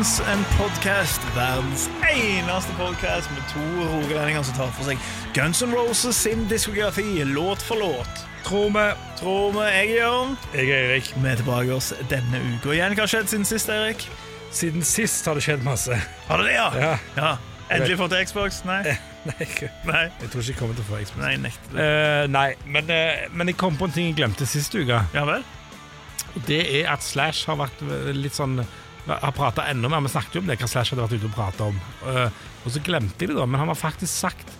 Guns and Podcast. Verdens eneste podcast med to rogalendinger som tar for seg Guns N' Roses sin diskografi, låt for låt. Tror vi. Tror vi. Jeg er Jørn. Jeg er Erik. Vi er tilbake oss denne uka igjen. Hva har skjedd siden sist, Erik? Siden sist har det skjedd masse. Har det det, ja? Ja. ja. Endelig fått Xbox? Nei. Nei, jeg Nei. jeg tror ikke jeg kommer til å få Xbox. Nei, nekter. Eh, nei, men, uh, men jeg kom på en ting jeg glemte sist uke. Ja vel? Det er at Slash har vært eh, litt sånn Har prata enda mer. Vi snakket jo om det, hva Slash hadde vært ute og prata om. Uh, og så glemte jeg det, da. Men han har faktisk sagt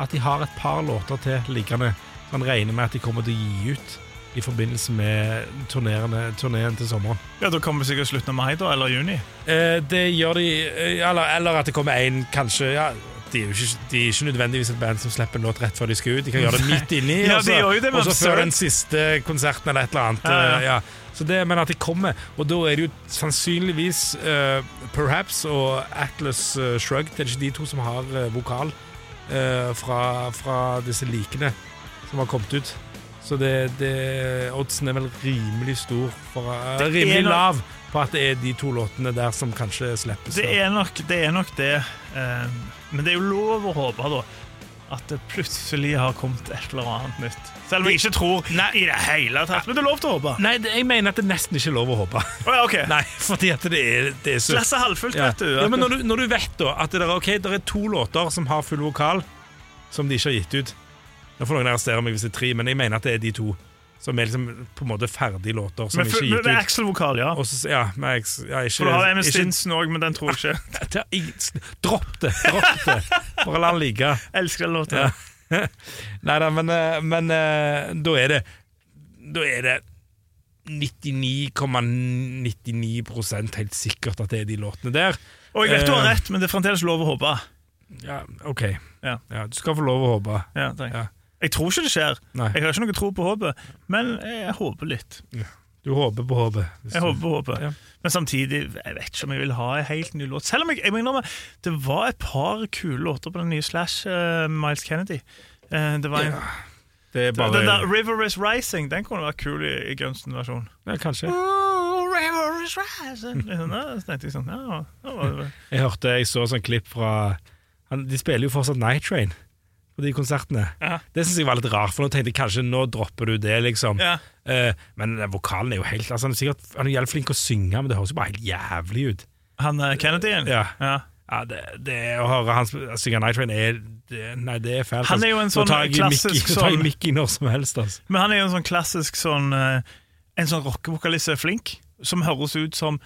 at de har et par låter til liggende. Så han regner med at de kommer til å gi ut i forbindelse med turneen til sommeren. Ja, Da kommer vi sikkert slutten av mai, da, eller juni. Eh, det gjør de eh, eller, eller at det kommer en kanskje ja, de, er jo ikke, de er ikke nødvendigvis et band som slipper en låt rett før de skal ut. De kan gjøre det midt inni, Ja, og så- de før den siste konserten eller et eller annet. Ja, ja. eh, ja. Så det, men at de kommer, og da er det jo sannsynligvis uh, Perhaps og Atlas uh, Shrugged. Det er ikke de to som har uh, vokal eh, fra, fra disse likene som har kommet ut. Så det, det, oddsen er vel rimelig stor for, uh, Rimelig nok- lav på at det er de to låtene der som kanskje slippes. Det er nok det. Er nok det. Eh, men det er jo lov å håpe da at det plutselig har kommet et eller annet nytt. Selv om jeg ikke tror i det hele tatt. Men det er lov til å håpe. Nei, jeg mener at det nesten ikke er lov å håpe. Oh, ja, okay. Nei, fordi at det er, det er så Glasset halvfullt, ja. vet du. Ja, men når du, når du vet da at det er, okay, det er to låter som har full vokal, som de ikke har gitt ut Nå får noen arrestere meg hvis det er tre, men jeg mener at det er de to. Som er liksom på en måte ferdige låter som men, ikke gitt ut. Axel-vokal, ja. Også, ja, med ex, ja, ikke, For du har Emma ikke- Stinson òg, men den tror jeg ikke. Dropp det! Dropp det. Bare la den ligge. Elsker den låta. Ja. Nei da, men, eh, men eh, da er det Da er det 99,99 ,99 helt sikkert at det er de låtene der. Og jeg vet du har Eh, rett, men det er fremdeles lov å håpe. Ja, OK. Ja. Ja, du skal få lov å håpe. Ja, takk. Ja. Jeg tror ikke det skjer. Nei. Jeg har ikke noe tro på håpet, men jeg håper litt. Du håper på håpet. Jeg du- håper på håpet. Ja. Men samtidig, jeg vet ikke om jeg vil ha en helt ny låt. Selv om jeg, jeg må innrømme, det var et par kule låter på den nye Slash, uh, Miles Kennedy. Uh, det var en, Ja, Det er den bare der River Is Rising, den kunne vært kul i, i Gunsten-versjon. ja, Kanskje. Oh, river is rising. Jeg sånn, ja, ja, Jeg hørte jeg så sånn klipp fra han, De spiller jo fortsatt Night Train på de konsertene. Ja. Det syns jeg var litt rart, for nå tenkte jeg kanskje nå dropper du det, liksom. Ja. Eh, men vokalen er jo helt altså, Han er sikkert Han er jævlig flink til å synge, men det høres jo bare helt jævlig ut. Han uh, Kennedyen? Ja. Ja. Ja, det, det Å høre han synge Night Train er det, Nei, det er fælt. Han er jo en altså. sånn tar jeg klassisk Mickey, tar jeg sånn- Mickey når som helst, altså. Men han er jo en sånn klassisk sånn eh, En sånn rockevokalist som er flink, som høres ut som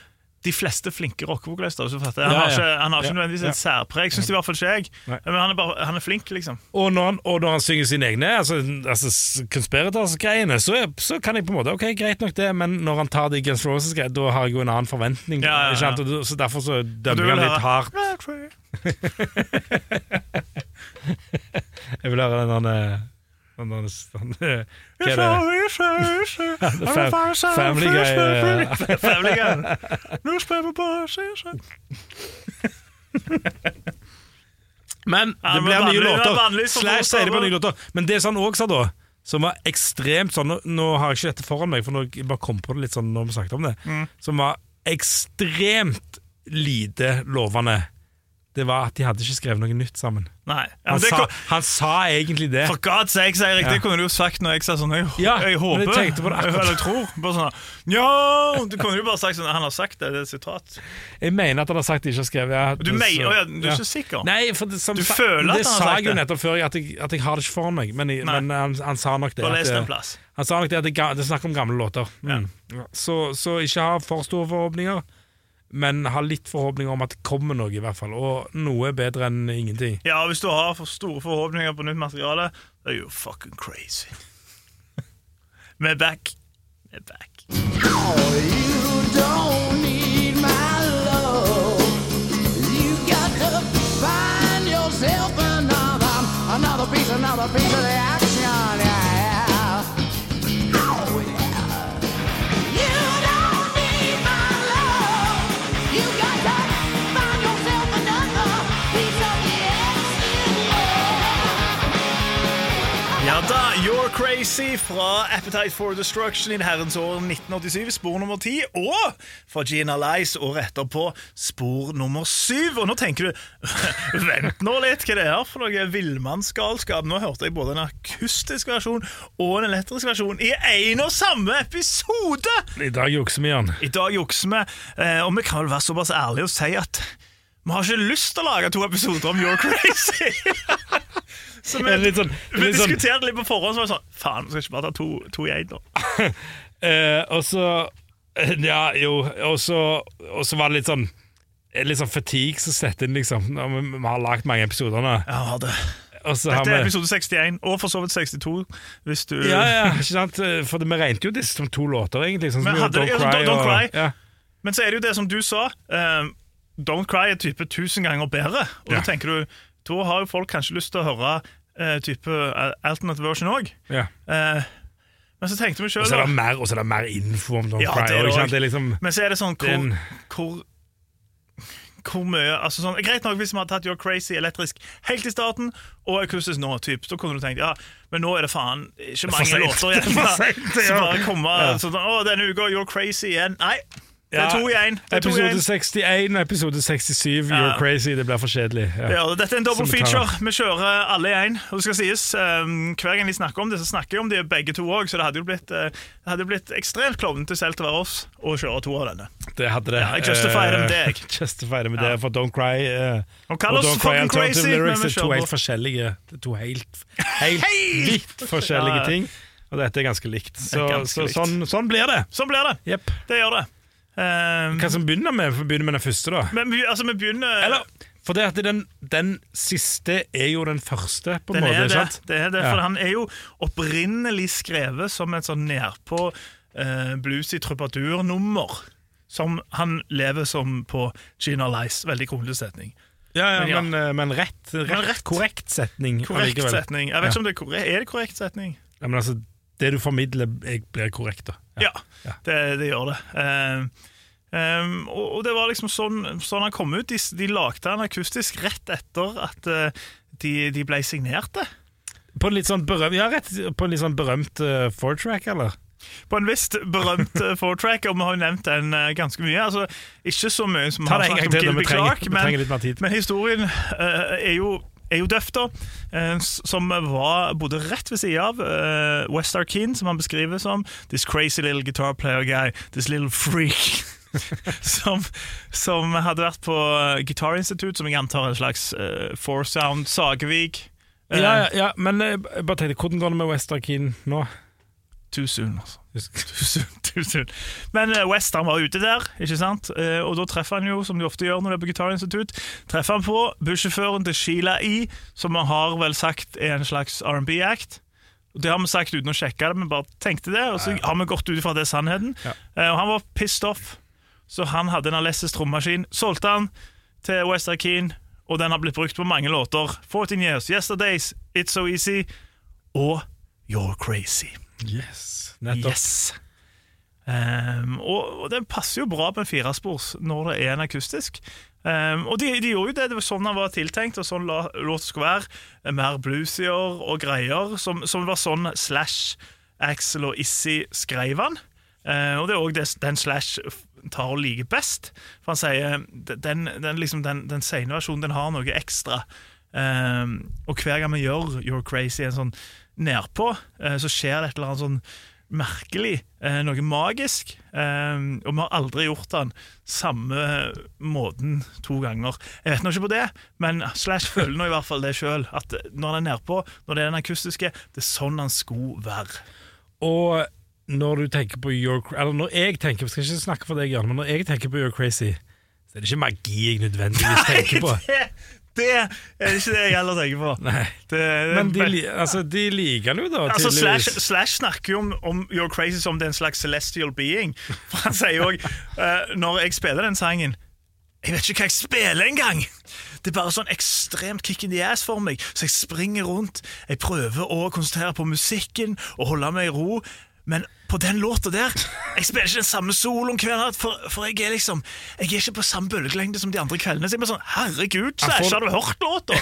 de fleste flinke rockevokalister. Han, Ja, ja. ikke, han har ikke nødvendigvis et særpreg, syns i hvert fall ikke jeg. Nei. Men han er, bare, han er flink, liksom. Og når, han, og når han synger sine egne altså, altså conspirators-greiene, så, så kan jeg på en måte Ok, greit nok det, men når han tar de Guns Roses-greiene, da har jeg jo en annen forventning. Ja, ja, Så derfor så dømmer jeg han litt hardt. Jeg vil høre den der der- den Hva er det? Family Guy. Family. Men det blir nye er låter. Slash sier det på nye låter. Men det som han òg sa da, som var ekstremt sånn Nå, har jeg ikke dette foran meg, for nå bare kom på det litt sånn når vi snakket om det. Mm. Som var ekstremt lite lovende. Det var at de hadde ikke skrevet noe nytt sammen. Nei. Ja, Han, sa, han sa egentlig det. For god sakes, Eirik, Ja. det kunne du jo sagt når jeg sa sånn Jeg, Ja, jeg håper jeg på det. Eller tror. Bare sånn Ja! Du kunne jo bare sagt sånn Han har sagt det, det er et sitat. Jeg mener at han har sagt det, ikke har skrevet ja, Du så- mener, ja, du er ikke sikker? Nei, for det, som, Du føler at han har sagt det? Det sa jeg jo nettopp før, at jeg, at jeg har det ikke foran meg. Men, jeg, men han, han sa nok det. Bare les en plass. Han sa nok det at det, det er snakk om gamle låter. Mm. Ja. Så, så ikke ha for store forhåpninger, men ha litt forhåpninger om at det kommer noe, i hvert fall. Og noe er bedre enn ingenting. Ja, hvis du har for store forhåpninger på nytt materiale, da er you fucking crazy. Vi er back. Vi er back. You don't need my love. You got to find yourself another, another piece, another piece of the Crazy fra Appetite for Destruction i herrens år 1987, spor nummer ti. Og fra Gina Lice året etterpå, spor nummer syv. Og nå tenker du Vent nå litt, hva det er for noe villmannsgalskap? Nå hørte jeg både en akustisk versjon og en elektrisk versjon i én og samme episode! I dag jukser vi, Jan. I dag jukser vi, eh, og vi kan vel være såpass ærlige og si at vi har ikke lyst til å lage to episoder om You're Crazy. Så vi, litt sånn, vi litt sånn diskuterte litt på forhånd, så var det sånn Faen, vi skal ikke bare ta to, to i én, da. eh, Og så Ja, jo, og så, var det litt sånn Litt sånn fatigue som setter inn, liksom. Vi, vi har lagd mange episoder nå. Ja, det. Dette er episode 61, og for så vidt 62, hvis du ja, ja, ikke sant? For vi regnet jo disse som to låter, egentlig. Sånn Men hadde Don't, ja, Don't og- Cry. Ja. Men så er det jo det som du sa. Um, Don't Cry er type tusen ganger bedre. Og Ja. da tenker du Da har jo folk kanskje lyst til å høre eh, type eh, alternate version òg. Ja. men så tenkte vi Og så er det mer, er det mer info om Don Ja, Cry. det er og, det ikke sant? også. det er liksom Men så er det sånn hvor, hvor, hvor mye altså sånn, Greit nok hvis vi hadde tatt You're Crazy elektrisk helt i starten, og akustisk nå, typ, så kunne du tenkt ja, men nå er det faen ikke mange låter igjen. Ja. Så bare komme Ja. sånn, Å, denne uka You're Crazy igjen. Nei, det er to i én. Episode 61 og episode 67, Ja. You're Crazy. Det blir for kjedelig. Ja. Ja, dette er en double feature. Vi kjører alle i én. Og det skal sies, um, hver gang de snakker om det, så snakker jeg om de begge to òg, så det hadde jo blitt, eh, det hadde blitt ekstremt klovnete selv til å være oss å kjøre to av denne. Det hadde det. Ja, justify justifier det med Eh, deg. justify det med Ja. det, for Don't Cry uh, Og kall oss Don't Cry Alternative Lyrics Det er to helt forskjellige Det er to helt, helt vidt forskjellige Ja, ja. ting. Og dette er ganske likt. Så, ganske så likt. sånn, sånn blir det. Sånn blir det. Yep. Det gjør det. Um, Hva som begynner med? Begynner med den første, da. men vi, altså, vi begynner Eller, for det at den, den siste er jo den første, på en måte. er det, sant? det er det, Ja. for han er jo opprinnelig skrevet som et sånn nedpå uh, bluesy trubadur-nummer. Som han lever som på Gina Lice. Veldig kronglete setning. Ja, ja, Men ja. men, eh, men rett, rett, Men rett. korrekt setning. Korrekt setning. Jeg vet ikke om det er korrekt. Er det korrekt setning? Ja, men altså, det du formidler, blir korrekt, da. Ja. Det, det gjør det. Um, um, og, det var liksom sånn, sånn han kom ut. De, de lagde han akustisk rett etter at uh, de, de ble signerte. På en litt sånn berømt, ja, rett, på en litt sånn berømt uh, four-track, eller? På en visst berømt uh, four-track, og vi har jo nevnt den uh, ganske mye. Altså, ikke så mye som Ta det en gang til, vi trenger, Clark, vi trenger litt mer tid. men historien eh, er jo er jo Duff, da, eh, som var bodde rett ved siden av uh, West Arkeen, som han beskriver som This crazy little guitar player guy, this little freak. som, som hadde vært på eh, Guitar Institute, som jeg antar er en slags uh, four sound Sagevik. Eh, Ja, ja, ja, men jeg bare tenkte, hvordan går det med West Arkeen nå? Too soon, altså. Too soon, too soon. Men eh, West han var ute der, ikke sant? Eh, og da treffer han jo, som de ofte gjør når det er på Guitar Institute, treffer han på bussjåføren til Sheila E., som vi har vel sagt er en slags R&B-act. Det har vi sagt uten å sjekke det, men bare tenkte det, og så har vi gått ut ifra det er sannheten. Ja. Eh, og han var pissed off, så han hadde en Alessis trommaskin, solgte han til West Arkeen, og den har blitt brukt på mange låter. 14 Years, Yesterdays, It's So Easy og You're Crazy. Yes, nettopp. Yes. Um, og, og den passer jo bra på en firespors når det er en akustisk. Um, og de, de gjorde jo det, det var sånn han var tiltenkt, og sånn låten skulle være. Mer bluesier og greier, som, som var sånn Slash, Axel og Issy skrev han. Uh, og det er òg den Slash tar og liker best. For han sier den, den, liksom, den, den sene versjonen den har noe ekstra. Um, og hver gang vi gjør You're Crazy en sånn nedpå, eh, så skjer det et eller annet sånn merkelig, eh, noe magisk. Eh, og vi har aldri gjort den samme måten to ganger. Jeg vet nå ikke på det, men Slash føler nå i hvert fall det sjøl. At når den er nedpå, når det er den akustiske, det er sånn den skulle være. Og når du tenker på Your Eller når jeg tenker Jeg skal ikke snakke for deg, Jan, men når jeg tenker på You're Crazy, så er det ikke magi jeg nødvendigvis tenker på. Det, er ikke det jeg heller tenker på. Nei. Det, det, Men de, altså, de liker den jo, da, Altså, Slash. Slash snakker jo om, om You're Crazy som det er en slags celestial being. For Han sier jo òg Når jeg spiller den sangen Jeg vet ikke hva jeg spiller engang! Det er bare sånn ekstremt kick in the ass for meg. Så jeg springer rundt, jeg prøver å konsentrere på musikken og holde meg i ro. Men på den låta der Jeg spiller ikke den samme soloen hver natt, for, for jeg er liksom Jeg er ikke på samme bølgelengde som de andre kveldene. Så jeg blir sånn Herregud, Slash, har du hørt låta?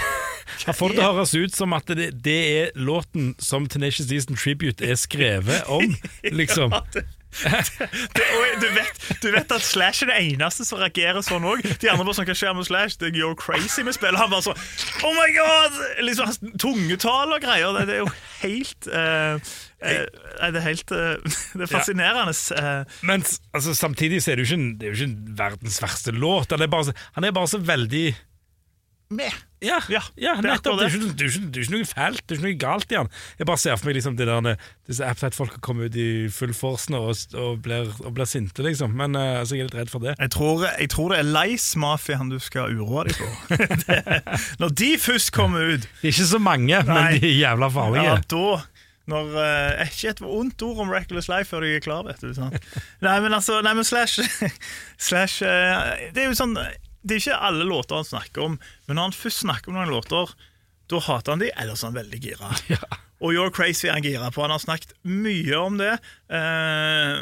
Her får det høres ut som at det, det er låten som Tenacious D Tribute er skrevet om, liksom. Ja, det, det, og du, vet, du vet at Slash er det eneste som reagerer sånn òg. De andre bare sånn, hva skjer med Slash? Det er You're Crazy med spillet. Han bare sånn Oh my god! Liksom hans tungetale og greier. Det, det er jo helt uh, eh, nei, Det er helt eh, Det er fascinerende. Ja. Men altså, samtidig så er det jo ikke, det er jo ikke verdens verste låt. Han er bare, han er bare så veldig Med. Ja, Ja, ja det nettopp. Det er, ikke, det, er ikke, det er ikke noe fælt, det er ikke noe galt i han. Jeg bare ser for meg liksom, det der, disse Appside-folka kommer ut i full force nå og, og, blir, og blir sinte, liksom. Men uh, altså, jeg er litt redd for det. Jeg tror, jeg tror det er Leis-mafiaen du skal uroe deg for. Når de først kommer ut, Ikke så mange, men de er jævla farlige. ja, da når, eh, Ikke et vondt ord om Reckless Life før jeg er klar, vet du. Sånn. Nei, men altså, nei, men Slash, slash eh, Det er jo sånn Det er ikke alle låter han snakker om, men når han først snakker om noen låter, da hater han de, ellers er han veldig gira. Og You're Crazy er han gira på. Han har snakket mye om det. Eh,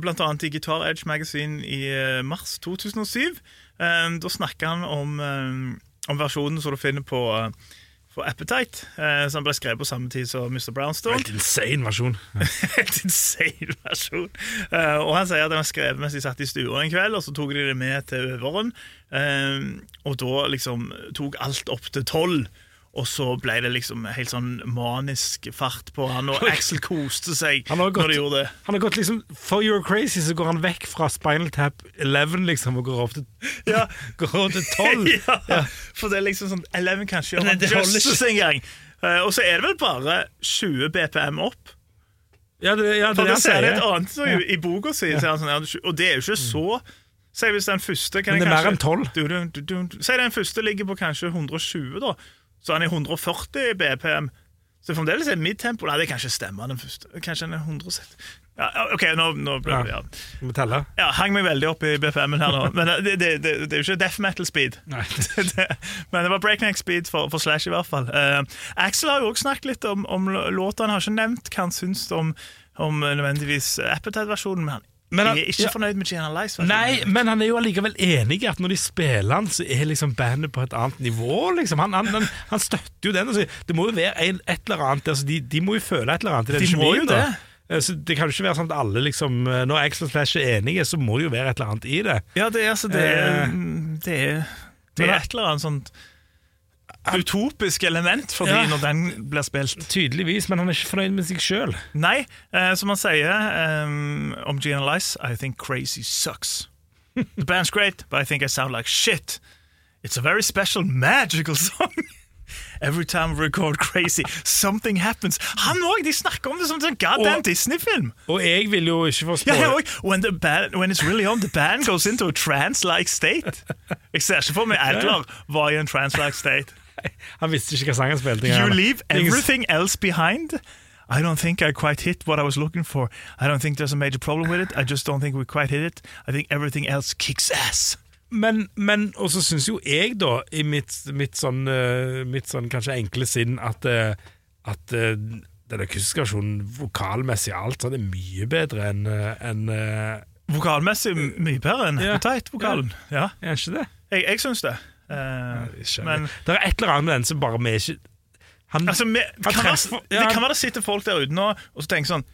blant annet i Guitar Edge Magazine i eh, mars 2007. Eh, da snakker han om, eh, om versjonen som du finner på, eh, på Appetite, eh, som ble skrevet på samme tid som Mr. Brownstone. Helt insane versjon. Helt insane versjon. Eh, og han sier at den var skrevet mens de satt i stua en kveld, og så tok de det med til øveren. Eh, og da liksom tok alt opp til tolv. Og så ble det liksom helt sånn manisk fart på han, og Axel koste seg Han har gått- når de gjorde det. Han har gått liksom For You're Crazy så går han vekk fra Spinal Tap 11 liksom og går opp til, Ja. går opp til 12. ja, for det er liksom sånn Eleven kan ikke gjøre Men en gang. justice engang. Eh, og så er det vel bare 20 BPM opp. Ja, det, ja, det er det det han ser sier. et annet så i, i boka si. så er han Sånn, ja, og det er jo ikke så Si hvis den første kan Men det er mer enn 12. Du, du, du, du, Si den første ligger på kanskje 120, da. Så han er 140 BPM. Så fremdeles er midtempo Nei, det kan ikke stemme, den første. Kanskje den er 170 ja, OK, nå, nå ble det ja. Må telle. ja, Hang meg veldig opp i BPM-en her nå. Men det, det, det, det er jo ikke death metal speed. Nei. men det var breakneck speed for, for Slash, i hvert fall. Uh, Axel har jo også snakket litt om, om låta. Han har ikke nevnt hva han syns om, om eh, nødvendigvis Appetite-versjonen, men han Men han- er ikke ja. fornøyd med Gianna Lice. Nei, men han er jo allikevel enig i at når de spiller han, så er liksom bandet på et annet nivå. Liksom. Han, han, han, støtter jo den. Altså, det må jo være et eller annet altså, de, de må jo føle et eller annet i den De må jo det. Eh, Så Det kan jo ikke være sånn at alle liksom eh, Når Axel og Flash er enige, så må det jo være et eller annet i det. Ja, det er altså Det Eh, det er, det er et eller annet sånt utopisk element for Ja. når den blir spilt. Tydeligvis, men han er ikke fornøyd med seg sjøl. Nei, eh, som han sier um, om Gina Lice I think crazy sucks. The band's great, but I think I sound like shit. It's a very special, magical song. Every time we record Crazy, something happens. Han òg! De snakker om det som en goddamn Og- Disney-film. Og jeg vil jo ikke få Ja, spoile ja, when, band, when it's really on, the band goes into a trance-like state. Jeg ser ikke for meg Adler var i en trance-like state. Han visste ikke hva sangen spilte. You leave everything else behind. I don't think I quite hit what I was looking for. I don't think there's a major problem with it. I just don't think we quite hit it. I think everything else kicks ass. Men, men og så syns jo jeg, da, i mitt, mitt, sånn, eh, mitt sånn kanskje enkle sinn, at, eh, at eh, den akustiske versjonen vokalmessig alt sånn er mye bedre enn en, Vokalmessig mye bedre enn Ja. Appetite-vokalen. Ja, Er ikke det? jeg, jeg syns det. Eh, men det er et eller annet med den som bare vi ikke han, altså, vi, Han kan treffer- være, ja, det kan være det sitter folk der ute nå og så tenker sånn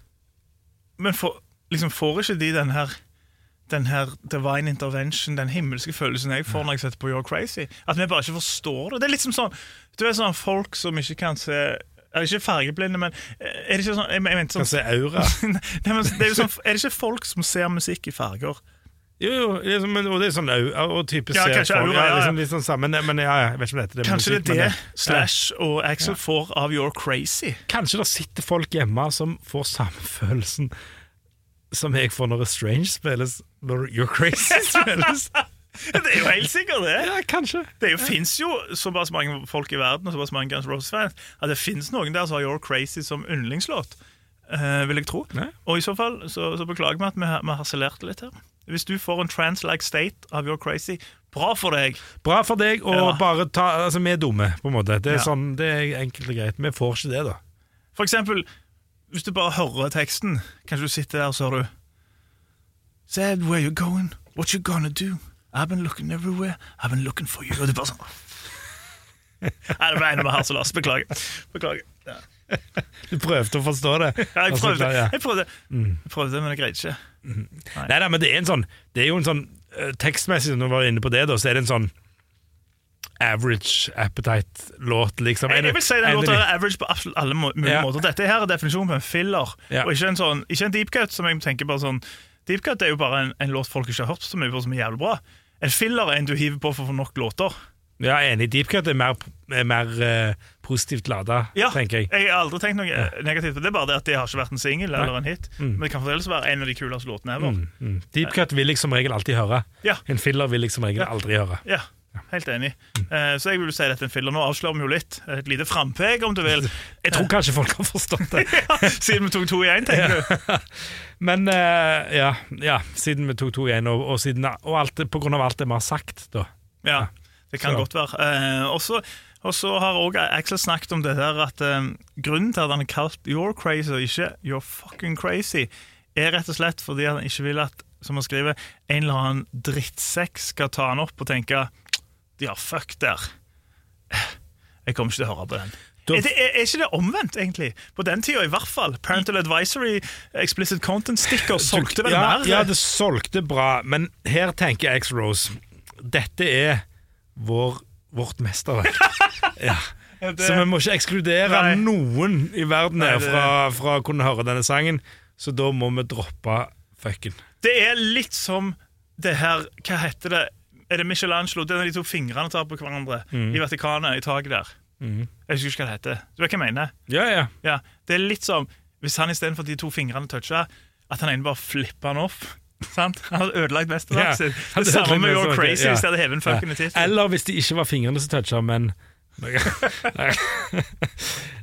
Men for, liksom, får ikke de den her den her divine intervention, den himmelske følelsen jeg får når jeg setter på You're Crazy. At vi bare ikke forstår det. Det er liksom sånn Du er sånn folk som ikke kan se er Ikke fargeblinde, men eh, er det ikke sånn Jeg, jeg mente kan sånn se aura. Nei, men det er, jo sånn, er det ikke folk som ser musikk i farger? Jo, jo, liksom, men, og det er sånn au- og type Ja, ser kanskje folk, aura, ja, ja. Liksom, litt sånn sammen, men, ja, jeg vet ikke om det er Kanskje musikk, det er det det. Slash og Axel får av You're Crazy? Kanskje det sitter folk hjemme som får samme følelsen som jeg får når Strange spilles, når You're Crazy spilles. Det er jo helt sikkert det. ja, kanskje. Det jo, finnes jo såpass mange folk i verden og såpass mange Guns Roses-fans at det finnes noen der som har You're Crazy som yndlingslåt. Uh, vil jeg tro. Ja. Og i så fall så, så beklager vi at vi, har- vi harselerte litt her. Hvis du får en trance-like state av You're Crazy, bra for deg. Bra for deg og Ja. bare ta Altså, vi er dumme, på en måte. Det er, Ja. sånn, det er enkelt og greit. Vi får ikke det, da. For eksempel, hvis du bare hører teksten Kanskje du sitter der og så hører du Said where you going, what you gonna do I've been looking everywhere, I've been looking for you Og det er bare sånn Nei, det ble enda mer harselas, beklager Beklager ja. Du prøvde å forstå det. Ja, jeg Altså, prøvde, jeg prøvde, jeg prøvde men jeg greide ikke Nei, nei, men det er en sånn Det er jo en sånn eh, Tekstmessig, når vi var inne på det, da, så er det en sånn average appetite-låt, liksom. Jeg, jeg vil si den en låta er average på absolutt alle må mulige Ja. måter. Dette her er definisjonen på en filler, Ja. og ikke en, sånn, ikke en deep cut. Som jeg tenker bare sånn Deep cut er jo bare en, en låt folk ikke har hørt så mye på, som er jævlig bra. En filler er en du hiver på for å få nok låter. Ja, jeg er enig. Deep Cut er mer, er mer eh, positivt lada, Ja, tenker jeg. Jeg har aldri tenkt noe ja. negativt på det. Bare det at det har ikke vært en singel eller en hit. Mm. Men det kan fremdeles være en av de kuleste låtene ever. Deep Cut vil jeg som regel alltid høre. Ja. En filler vil jeg som regel aldri høre. Ja, helt enig. Eh, så jeg vil si dette er en filler. Nå avslører vi jo litt. Et lite frampek, om du vil. Jeg tror kanskje folk har forstått det. Siden vi tok to i én, tenker du. Men eh, ja, ja, siden vi tok to igjen, og, og, siden, og alt, på grunn av alt det vi har sagt, da. Ja, det kan Så. godt være. Også... og så- og så har også Axel snakket om det der at um, grunnen til at han er kalt You're crazy og ikke You're fucking crazy, er rett og slett fordi han ikke vil at, som han skriver, en eller annen drittsekk skal ta han opp og tenke Ja, fuck der. Jeg kommer ikke til å høre på den. Er, det, er, er ikke det omvendt, egentlig? På den tida i hvert fall. Parental Advisory, explicit content sticker solgte vel ja, mer? Ja, det solgte bra, men her tenker X-Rose Dette er vår, vårt mesterverk. ja. Det- Så vi må ikke ekskludere Nei. noen i verden her det- fra, fra å kunne høre denne sangen, så da må vi droppe fucken. Det er litt som det her Hva heter det? Er det Michelangelo? Det er når de to fingrene tar på hverandre i Vatikanet, i taket der. Jeg husker ikke hva det heter. Du vet hva jeg mener? Ja, ja. Ja, Det er litt som hvis han istedenfor de to fingrene toucher, at han ene bare flipper han opp. Sant? Han hadde ødelagt Ja, mesterverket sitt. han Det samme med You're Crazy, ja. hvis de hadde hevet en fucking tittel. Eller hvis det ikke var fingrene som toucha, men Nei,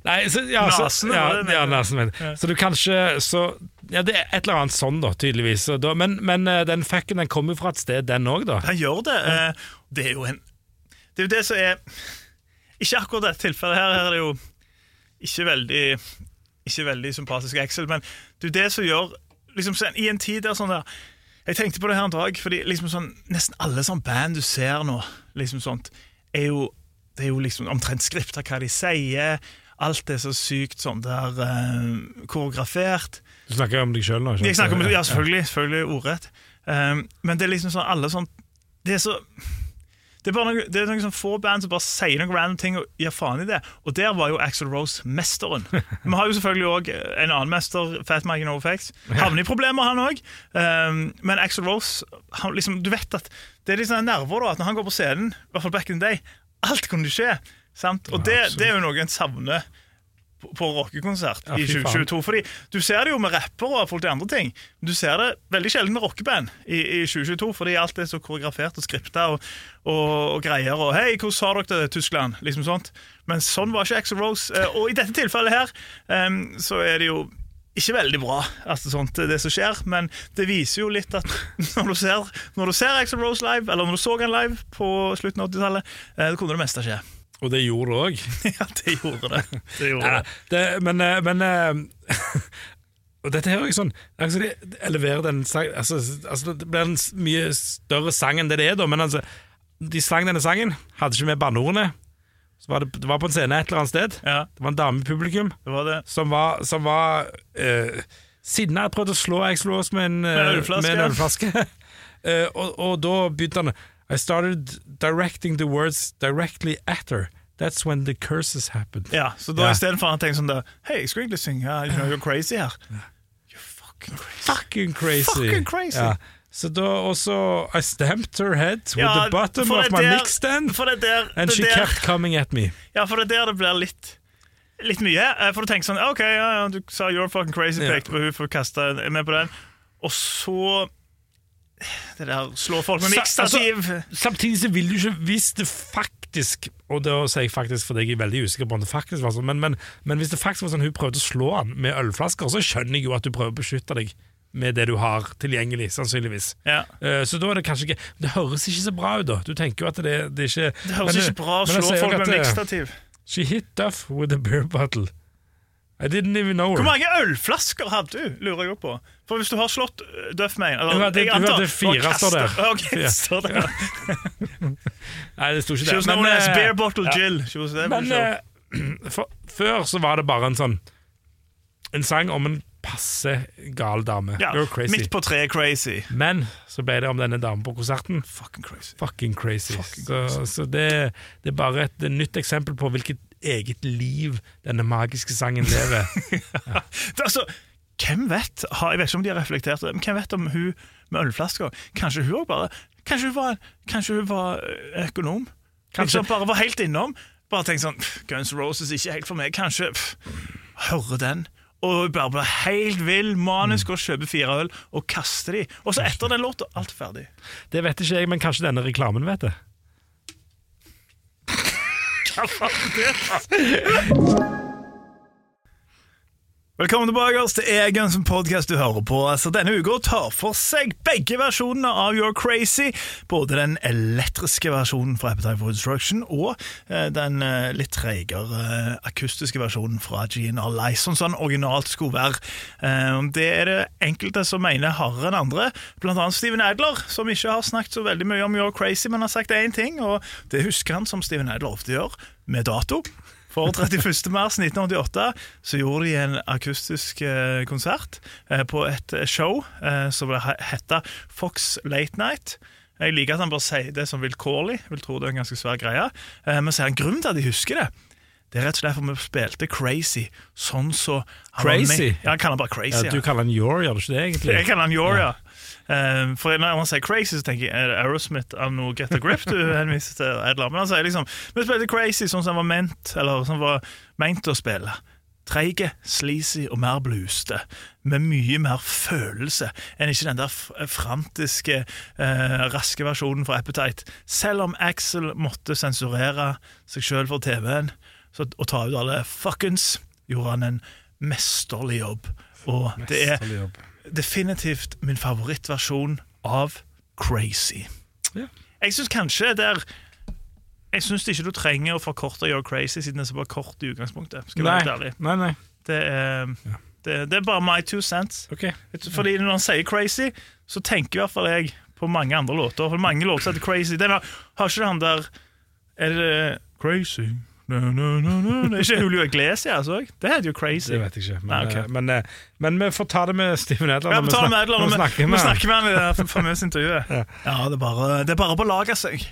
Nei så, ja, så, ja, ja, nasen. Så du kanskje så, Ja, det er et eller annet sånn, da, tydeligvis. Så da, men, men eh, den fucken den kommer jo fra et sted, den òg, da. Den gjør det. eh, Det er jo en Det er jo det som er Ikke akkurat dette tilfellet her. Her er det jo ikke veldig Ikke veldig sympatisk Excel, men det er jo det som gjør liksom I en tid der sånn der Jeg tenkte på det her en dag, fordi liksom sånn nesten alle sånn band du ser nå, liksom sånt, er jo Det er jo liksom omtrent skript av hva de sier. Alt er så sykt sånn der uh, koreografert. Du snakker om deg sjøl nå? ikke Jeg snakker om, ja, selvfølgelig, selvfølgelig ordrett. Um, men det er liksom sånn alle sånn Det er så det er, noe, det er noen sånn få band som bare sier noen random ting og gir faen i det. Og der var jo Axel Rose mesteren. Vi har jo selvfølgelig òg en annen mester, Fat Mike No Effects. Havner i problemer, han òg. Um, men Axel Rose han, liksom, Du vet at det er litt sånne nerver da, at når han går på scenen, i hvert fall back in the day, alt kunne skje. Sant? Og det, det er jo noe en savner på, på rockekonsert Ja, i fy faen. 2022. Fordi Du ser det jo med rappere og folk til andre ting. Men du ser det veldig sjelden med rockeband i, i 2022, fordi alt er så koreografert og skripta og, og, og greier. Og 'Hei, hvordan har dere det, Tyskland?' liksom sånt. Men sånn var ikke Axel Rose. Eh, Og i dette tilfellet her um, så er det jo ikke veldig bra, altså sånt, det som skjer, men det viser jo litt at når du ser, når du ser Axel Rose live, eller når du så han live på slutten av 80-tallet, eh, kunne det meste skje. Og det gjorde det òg. ja, det gjorde det. det, gjorde ja, det. men, eh, men eh, Og dette her er jo sånn altså de, de den sang, altså, altså, Det blir en mye større sang enn det det er, da. Men altså, de sang denne sangen, hadde ikke med banneordene. Var det, det var på en scene et eller annet sted. Ja, Det var en dame i publikum det var det. som var, som var eh, sinna. Jeg prøvde å slå med en, eh, Med en ølflaske. med en ølflaske. Eh, og, og da begynte han I started directing the words directly at her. That's when the curses happened. Ja, så da Ja. istedenfor han tenke sånn der Hei, jeg skulle egentlig synge you know, You're crazy her. You're fucking crazy. Fucking crazy. Fucking crazy. Ja. Så da også I stamped her head with Ja, the bottom of my mic stand, er der, and det she der, kept coming at me. Ja, for det er der det blir litt Litt mye. Eh, For du tenker sånn OK, ja, ja, du sa you're fucking crazy, pekte på henne for å kaste med på den. Og så Det der slå folk med Sa- mikstativ Samtidig så vil du ikke Hvis det faktisk Og da sier jeg faktisk fordi jeg er veldig usikker på om det faktisk var sånn, men, men, men hvis det faktisk var sånn hun prøvde å slå han med ølflasker, så skjønner jeg jo at du prøver å beskytte deg med det du har tilgjengelig, sannsynligvis. Ja. Uh, Så da er det kanskje ikke Det høres ikke så bra ut, da. Du tenker jo at det, det er ikke Det høres men ikke bra å slå folk at med mikstativ. She hit Duff with a beer bottle. I didn't even know Hvor mange ølflasker hadde du, lurer jeg på? For hvis du har slått Duff Main eller, jeg hadde- jeg antar- hadde fire, står det. Okay, står der. Nei, det sto ikke She det. was known as eh, Beer Bottle ja. Jill. For Men eh, for, før så var det bare en sånn En sang om en passe gal dame. ja, You're crazy. Midt på treet crazy. Men så ble det om denne damen på konserten. Fucking crazy. Fucking crazy. Fucking så så det, det er bare et, nytt eksempel på hvilket eget liv denne magiske sangen lever. Det, er altså, hvem vet har, Jeg vet ikke om de har reflektert men hvem vet om hun med ølflasker Kanskje hun også bare Kanskje hun var, kanskje hun var økonom? Kanskje hun bare var helt innom. Bare tenkte sånn Guns Roses ikke helt for meg. Kanskje pff, høre den. Og bare blir helt vill, manisk, og kjøpe fire øl og kaste de. Og så etter den låta, alt er ferdig. Det vet ikke jeg, men kanskje denne reklamen vet det. tá falando. Velkommen tilbake. oss Det er podkast du hører på. Altså, denne uka tar for seg begge versjonene av You're Crazy. Både den elektriske versjonen fra Appetite for Instruction og eh, den eh, litt treigere eh, akustiske versjonen fra GNR Lice, sånn som den originalt skulle være. Eh, det er det enkelte som mener hardere enn andre, annet Steven Adler, som ikke har snakket så veldig mye om You're Crazy, men har sagt én ting, og det husker han, som Steven Adler ofte gjør, med dato. For 31. mars 1988 så gjorde de en akustisk eh, konsert eh, på et eh, show som ble hetta Fox Late Night. Jeg liker at han bare sier det som vilkårlig. Jeg vil tro det er en ganske svær greie. Men så er det en grunn til at de husker det. Det er rett og slett for vi spilte Crazy sånn så Crazy? Ja, han kaller han bare Crazy. Ja, du kaller han Yor, gjør du ikke det egentlig? Jeg kaller han Yoria. Eh, for når man sier crazy, så tenker jeg er det Aerosmith av noe Get a Grip du henviser til. Edler? Men han sier liksom Vi spilte crazy sånn som han var ment Eller han var meint å spille. Treige, sleazy og mer bluste. Med mye mer følelse enn ikke den der frantiske, eh, raske versjonen fra Appetite. Selv om Axel måtte sensurere seg sjøl for TV-en og ta ut alle fuckings, gjorde han en mesterlig jobb. Og det er. Definitivt min favorittversjon av Crazy. Ja. Jeg syns kanskje det er Jeg syns ikke du trenger å forkorte You're Crazy, siden det er så bare kort i utgangspunktet. Skal Nei, være ærlig. nei, nei. Det er, det, det er bare my two cents. Okay. Fordi når han sier crazy, så tenker i hvert fall jeg på mange andre låter. For mange låter heter crazy. Den har, har ikke han der Er det crazy? Det er ikke Julio Iglesias òg? Det heter jo crazy. Det vet jeg ikke. Men, Nei, okay. men, men, eh, men vi får ta det med Steven Edler Ja, vi vi snak- med Edler vi vi snakker med han. snakker med han i det famøse intervjuet. Ja. Ja, det er bare, det er bare på å belage seg.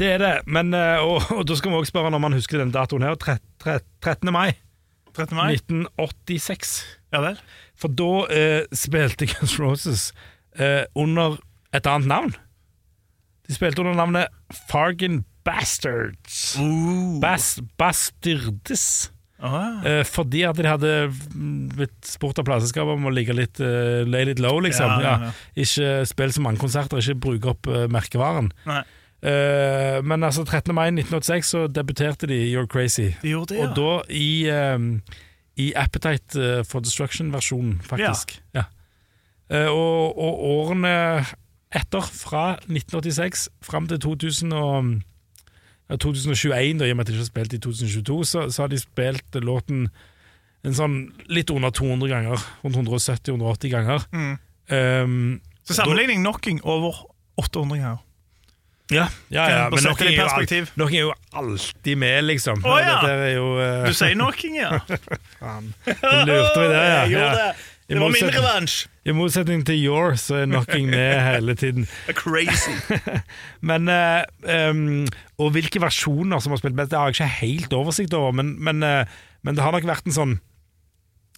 Det er det, men, eh, og, og da skal vi også spørre om han husker den datoen her. tre- tre- 13. mai 13. mai. 1986. Ja vel. For da eh, spilte Guns Roses eh, under et annet navn. De spilte under navnet Fargan Bastards. Bas Bastardes. Ah, Eh, fordi at de hadde mm, blitt spurt av plateselskapet om å ligge litt uh, lay litt low, liksom. Ja, ja, Ja, Ikke spille så mange konserter, ikke bruke opp uh, merkevaren. men altså 13. mai 1986 så debuterte de You're Crazy. de det. Og da i, ehm, i Appetite for Destruction-versjonen, faktisk. Ja. Og, og årene etter, fra 1986 fram til 2000 og, 2021, da, i og med at de ikke har spilt i 2022, så, så har de spilt låten en sånn litt under 200 ganger. Rundt 170-180 ganger. Mm. Um, Så sammenligning knocking over 800 ganger. ja, ja, ja, men noen er, jo knocking er jo alltid med, liksom. Å, ja. Jo uh... Du sier knocking, ja. faen. Lurte vi det, ja. Jeg gjorde det. Det var min revansj. I motsetning til Your, så er knocking med hele tiden. Crazy. Men uh, um, Og hvilke versjoner som har spilt best, det har jeg ikke helt oversikt over, men, men, uh, men det har nok vært en sånn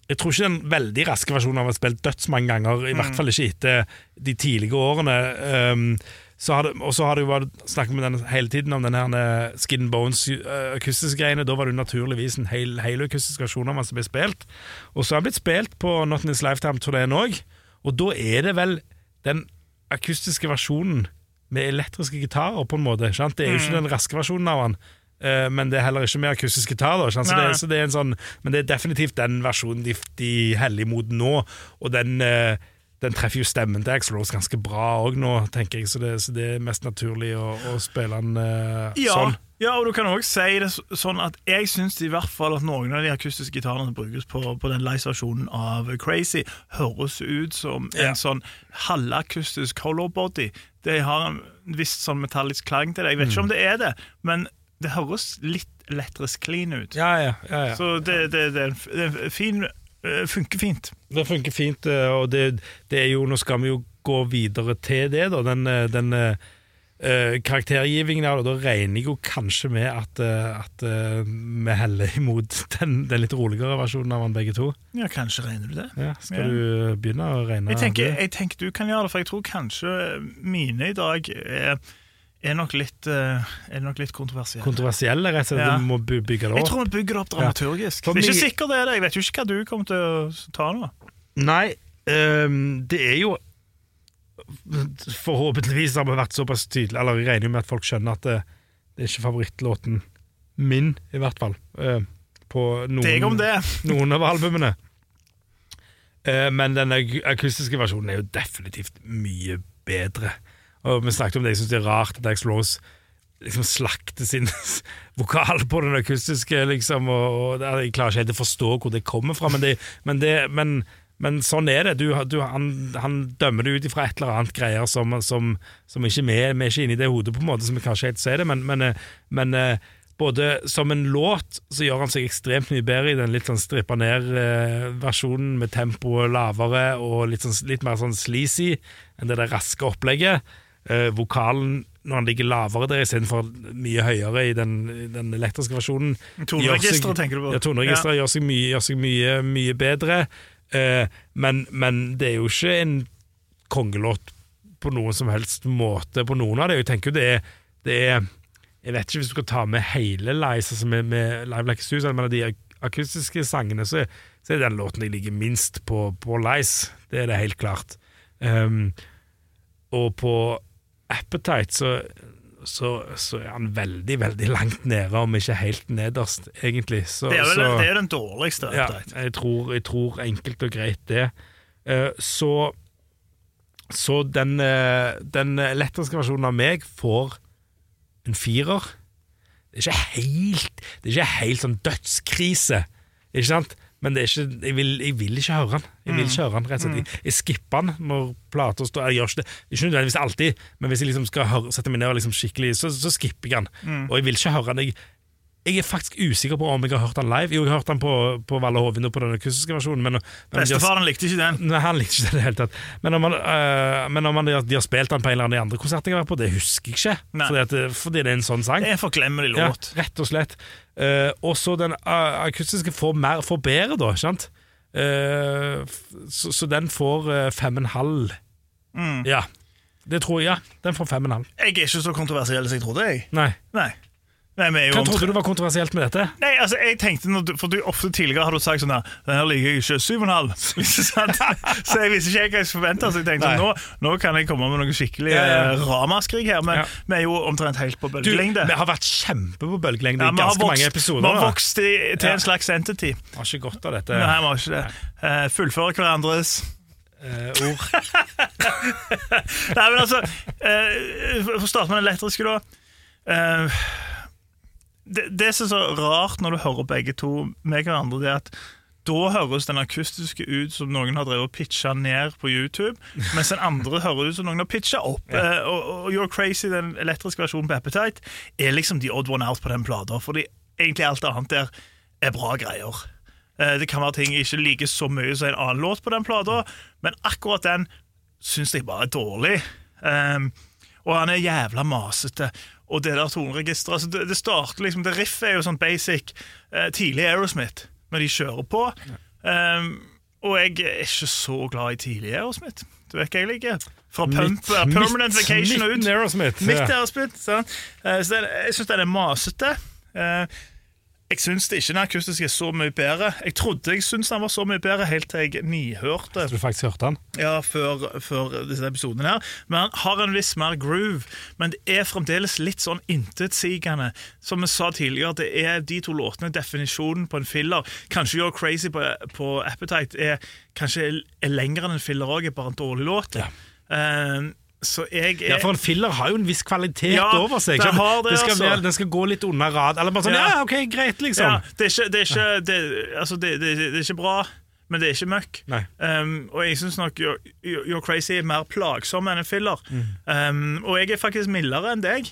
jeg tror ikke den veldig raske versjonen har vært spilt dødsmange ganger, i hvert fall ikke etter de tidlige årene. Um, og så har det jo vært snakket med den hele tiden om den her eh, Skin Bones akustiske greiene. Da var det naturligvis en hel, hel akustisk versjon av den som ble spilt. Og så har den blitt spilt på Not In This Lifetime-turneen òg, og da er det vel den akustiske versjonen med elektriske gitarer, på en måte. Sant? Det er jo ikke den raske versjonen av den. Uh, Men det er heller ikke med akustisk gitar. Da, så det, så det er en sånn, men det er definitivt den versjonen de, de heller imot nå. Og den, uh, den treffer jo stemmen til Axl Rose ganske bra òg nå, tenker jeg. Så det, så det er mest naturlig å, å spille den uh, Ja, sånn. Ja, og du kan også si det sånn at jeg syns i hvert fall at noen av de akustiske gitarene som brukes på, på den live-versjonen av Crazy, høres ut som Ja. en sånn halvakustisk hollow body. De har en viss sånn metallisk klang til det. Jeg vet ikke om det er det, men det høres litt lettere clean ut. Ja, ja, ja, ja. Så det, det, det, det er fin øh, Funker fint. Det funker fint, eh, og det, det er jo Nå skal vi jo gå videre til det, da. Den, eh, den eh, karaktergivingen der, og da regner jeg jo kanskje med at, uh, at uh, vi heller imot den, den litt roligere versjonen av han begge to. Ja, kanskje regner du det? Ja, skal Ja. du begynne å regne? Jeg tenker, jeg tenker du kan gjøre det, for jeg tror kanskje mine i dag er, er, nok, litt, er nok litt kontroversielle. Kontroversielle, rett og slett. Ja. Du må bygge det opp. Jeg tror vi bygger det opp dramaturgisk. Ja. det er ikke sikkert det er det. Jeg vet jo ikke hva du kommer til å ta nå. Nei, um, det er jo Forhåpentligvis har vi vært såpass tydelige Eller jeg regner med at folk skjønner at det, det er ikke favorittlåten min, i hvert fall. eh, på noen, noen av albumene. Eh, men den akustiske versjonen er jo definitivt mye bedre. Og Vi snakket om det, jeg syns det er rart at Axl Rose liksom slakter sin vokal på den akustiske, liksom, og, og jeg klarer ikke helt å forstå hvor det kommer fra, men, det, men, det, men, men sånn er det. Du, du, han, han dømmer det ut ifra et eller annet greier som, som, som ikke vi, vi er ikke inne i det hodet, på en måte, som vi kanskje helt ser det, men, men, eh, men eh, både som en låt så gjør han seg ekstremt mye bedre i den litt sånn strippa ned-versjonen, med tempoet lavere og litt, sånn, litt mer sånn sleazy enn det der raske opplegget. Eh, vokalen når han ligger lavere der istedenfor mye høyere i den, den elektriske versjonen. Toneregisteret, tenker du på? Ja, toneregisteret gjør seg mye, gjør seg mye, mye bedre. Eh, men, men det er jo ikke en kongelåt på noen som helst måte på noen av det. Jeg tenker jo det det er Jeg vet ikke hvis du skal ta med hele Lies, altså med, med Live Like Suicide, men av de akustiske sangene, så, så er den låten jeg ligger minst på, på Lies. Det er det helt klart. Um, og på Appetite så, så, så er han veldig, veldig langt nede, om ikke helt nederst, egentlig. Så, Det er vel så, det er den dårligste. ja, jeg tror, jeg tror enkelt og greit det. Uh, så så den, uh, den elektriske versjonen av meg får en firer. Det er ikke helt Det er ikke helt sånn dødskrise, ikke sant? Men det ikke, jeg, vil, jeg vil ikke høre den. Jeg vil ikke høre den, rett og slett. Jeg, jeg skipper den når plata står Jeg gjør ikke det Ikke nødvendigvis alltid, men hvis jeg liksom skal høre, sette meg ned og liksom skikkelig, så, så skipper jeg den. Og jeg vil ikke høre den. Jeg, jeg er faktisk usikker på om jeg har hørt den live. Jo, jeg har hørt den på, på Valle Hovin og på den akustiske versjonen. Men, men Bestefaren likte ikke den. Nei, han likte ikke det i det hele tatt. Men om, han, øh, men om han, de har spilt den på en eller annen de andre konsertene jeg har vært på, det husker jeg ikke. Fordi, at, det- fordi det er en sånn sang. Det er en forglemmelig Ja, låt. rett og slett. Eh, og så den øh, akustiske får, mer, får bedre, da, ikke sant? Uh, så, så den får uh, fem og en halv. Mm. Ja. Det tror jeg, ja. Den får fem og en halv. Jeg er ikke så kontroversiell som jeg trodde. jeg Nei. Nei. Nei, Hva trodde du var kontroversielt med dette? Nei, altså, jeg tenkte når du, For du ofte tidligere har du sagt sånn her Den her liker jeg ikke. Syv og en halv. Så jeg visste ikke hva jeg forventa, så jeg tenkte nå, nå kan jeg komme med noe skikkelig Ja, ja. eh, ramaskrik her. Men Ja. vi er jo omtrent helt på bølgelengde. Du, vi har vært kjempe på bølgelengde Ja, i ganske vokst, mange episoder. Vi har vokst i, til Ja. en slags entity. Vi Har ikke godt av dette Nei, vi har ikke det. Uh, fullfører hverandres Uh, ord. Nei, men altså uh, For å starte med den elektriske, da. Eh, det, det som er så rart når du hører begge to med hverandre, det er at da høres den akustiske ut som noen har drevet og pitcha ned på YouTube, mens den andre høres ut som noen har pitcha opp. Eh, og, og You're Crazy, den elektriske versjonen på Appetite, er liksom the odd one out på den plata. Fordi egentlig alt annet der er bra greier. Eh, det kan være ting jeg ikke liker så mye som en annen låt på den plata, men akkurat den syns jeg bare er dårlig. Um, og han er jævla masete. Og det der toneregisteret altså det, det starter liksom, det riffet er jo sånn basic eh, tidlig Aerosmith, når de kjører på. Um, og jeg er ikke så glad i tidlig Aerosmith. Du vet hva jeg liker? Fra Pump, mitt, Permanent Vacation og ut. Midten Aerosmith. Midt ja. Aerosmith. sant? Eh, så den, jeg syns den er masete. Eh, jeg syns ikke den akustiske er så mye bedre. Jeg trodde jeg syntes den var så mye bedre helt til jeg nihørte Du faktisk hørte den? ja, før, før disse episodene her. Men han har en viss mer groove. Men det er fremdeles litt sånn intetsigende. Som vi sa tidligere, det er de to låtene definisjonen på en filler. Kanskje You're Crazy på, på Appetite er kanskje er lengre enn en filler òg, er bare en dårlig låt. Ja. Eh, så jeg er Ja, for en filler har jo en viss kvalitet Ja, over seg. den har det, skal, altså. den skal gå litt under rad. Eller bare sånn, Ja. ja, ok, greit, liksom. Ja, det er ikke, det er ikke, det, altså det, det, det er ikke bra, men det er ikke møkk. Um, og jeg syns nok You're, You're Crazy er mer plagsom enn en filler. Mm. Um, og jeg er faktisk mildere enn deg.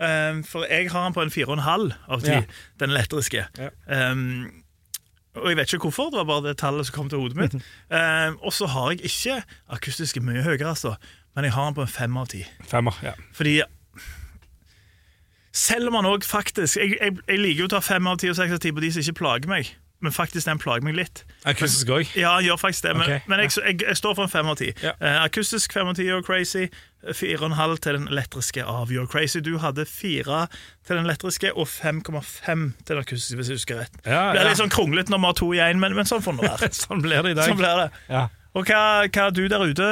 Um, for jeg har den på en 4,5 av 10, Ja. den elektriske. Um, og jeg vet ikke hvorfor, det var bare det tallet som kom til hodet mitt. Um, og så har jeg ikke akustiske mye høyere, altså. Men jeg har den på en fem av ti. Femmer, ja. Fordi selv om han òg faktisk jeg, jeg, jeg liker jo å ta fem av ti og seks av ti på de som ikke plager meg, men faktisk den plager meg litt. Akustisk òg. Ja, han gjør faktisk det, men, okay. men jeg, jeg, står for en fem av ti. Ja. Uh, akustisk fem av ti You're Crazy, fire og en halv til den elektriske av You're Crazy. Du hadde fire til den elektriske og 5,5 til den akustiske, hvis jeg husker rett. Ja, det er litt sånn kronglete når vi har to i én, men, men sånn får det være. Sånn blir det i dag. Sånn blir det. Ja. Og hva, hva du der ute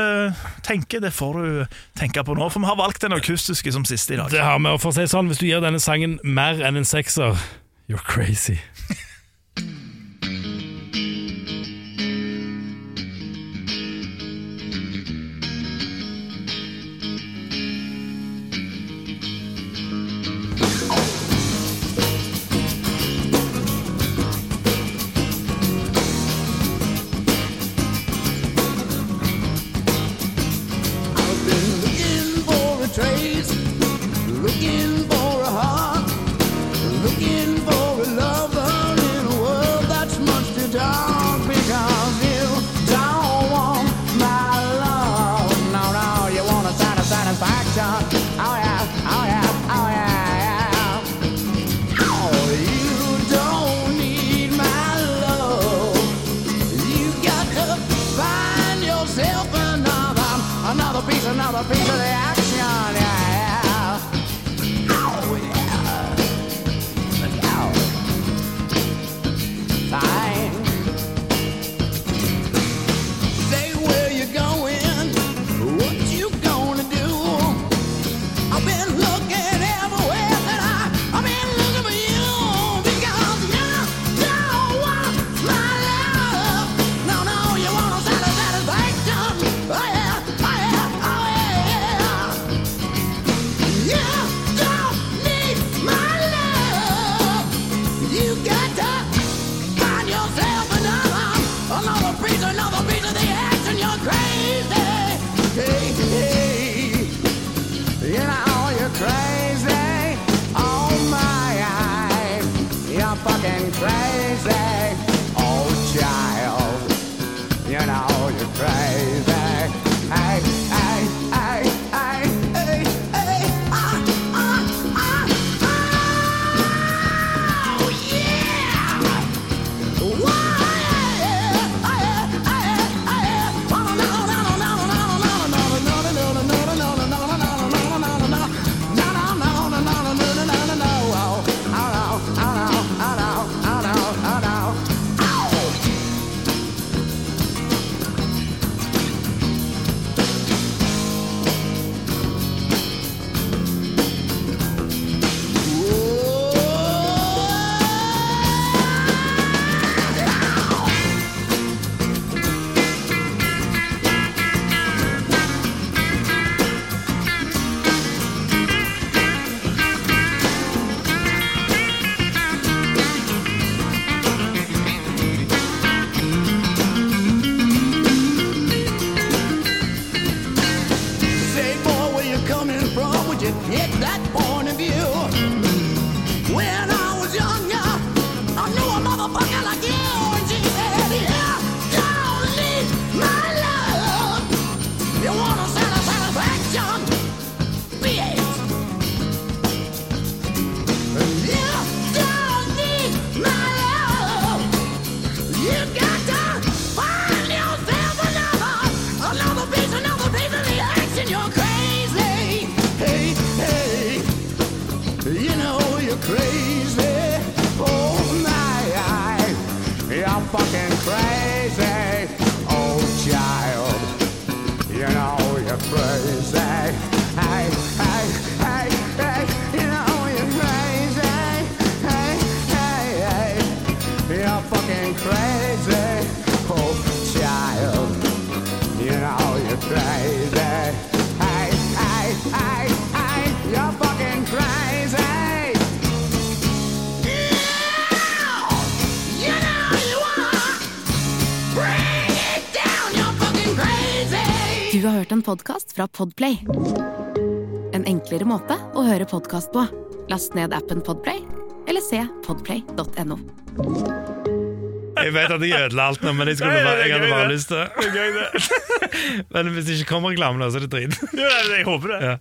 tenker, det får du tenke på nå, for vi har valgt den akustiske som siste i dag. Det har vi, og for å si sånn, Hvis du gir denne sangen mer enn en sekser, you're crazy. ah. Hørt en podkast fra Podplay. En enklere måte å høre podkast på. Last ned appen Podplay, eller se podplay.no. Jeg vet at jeg ødela alt nå, men jeg, skulle Nei, bare, jeg hadde bare det. lyst til Det er gøy, det. Men hvis det ikke kommer reklame, nå, så er det drit. Jo, Jeg håper det. Ja.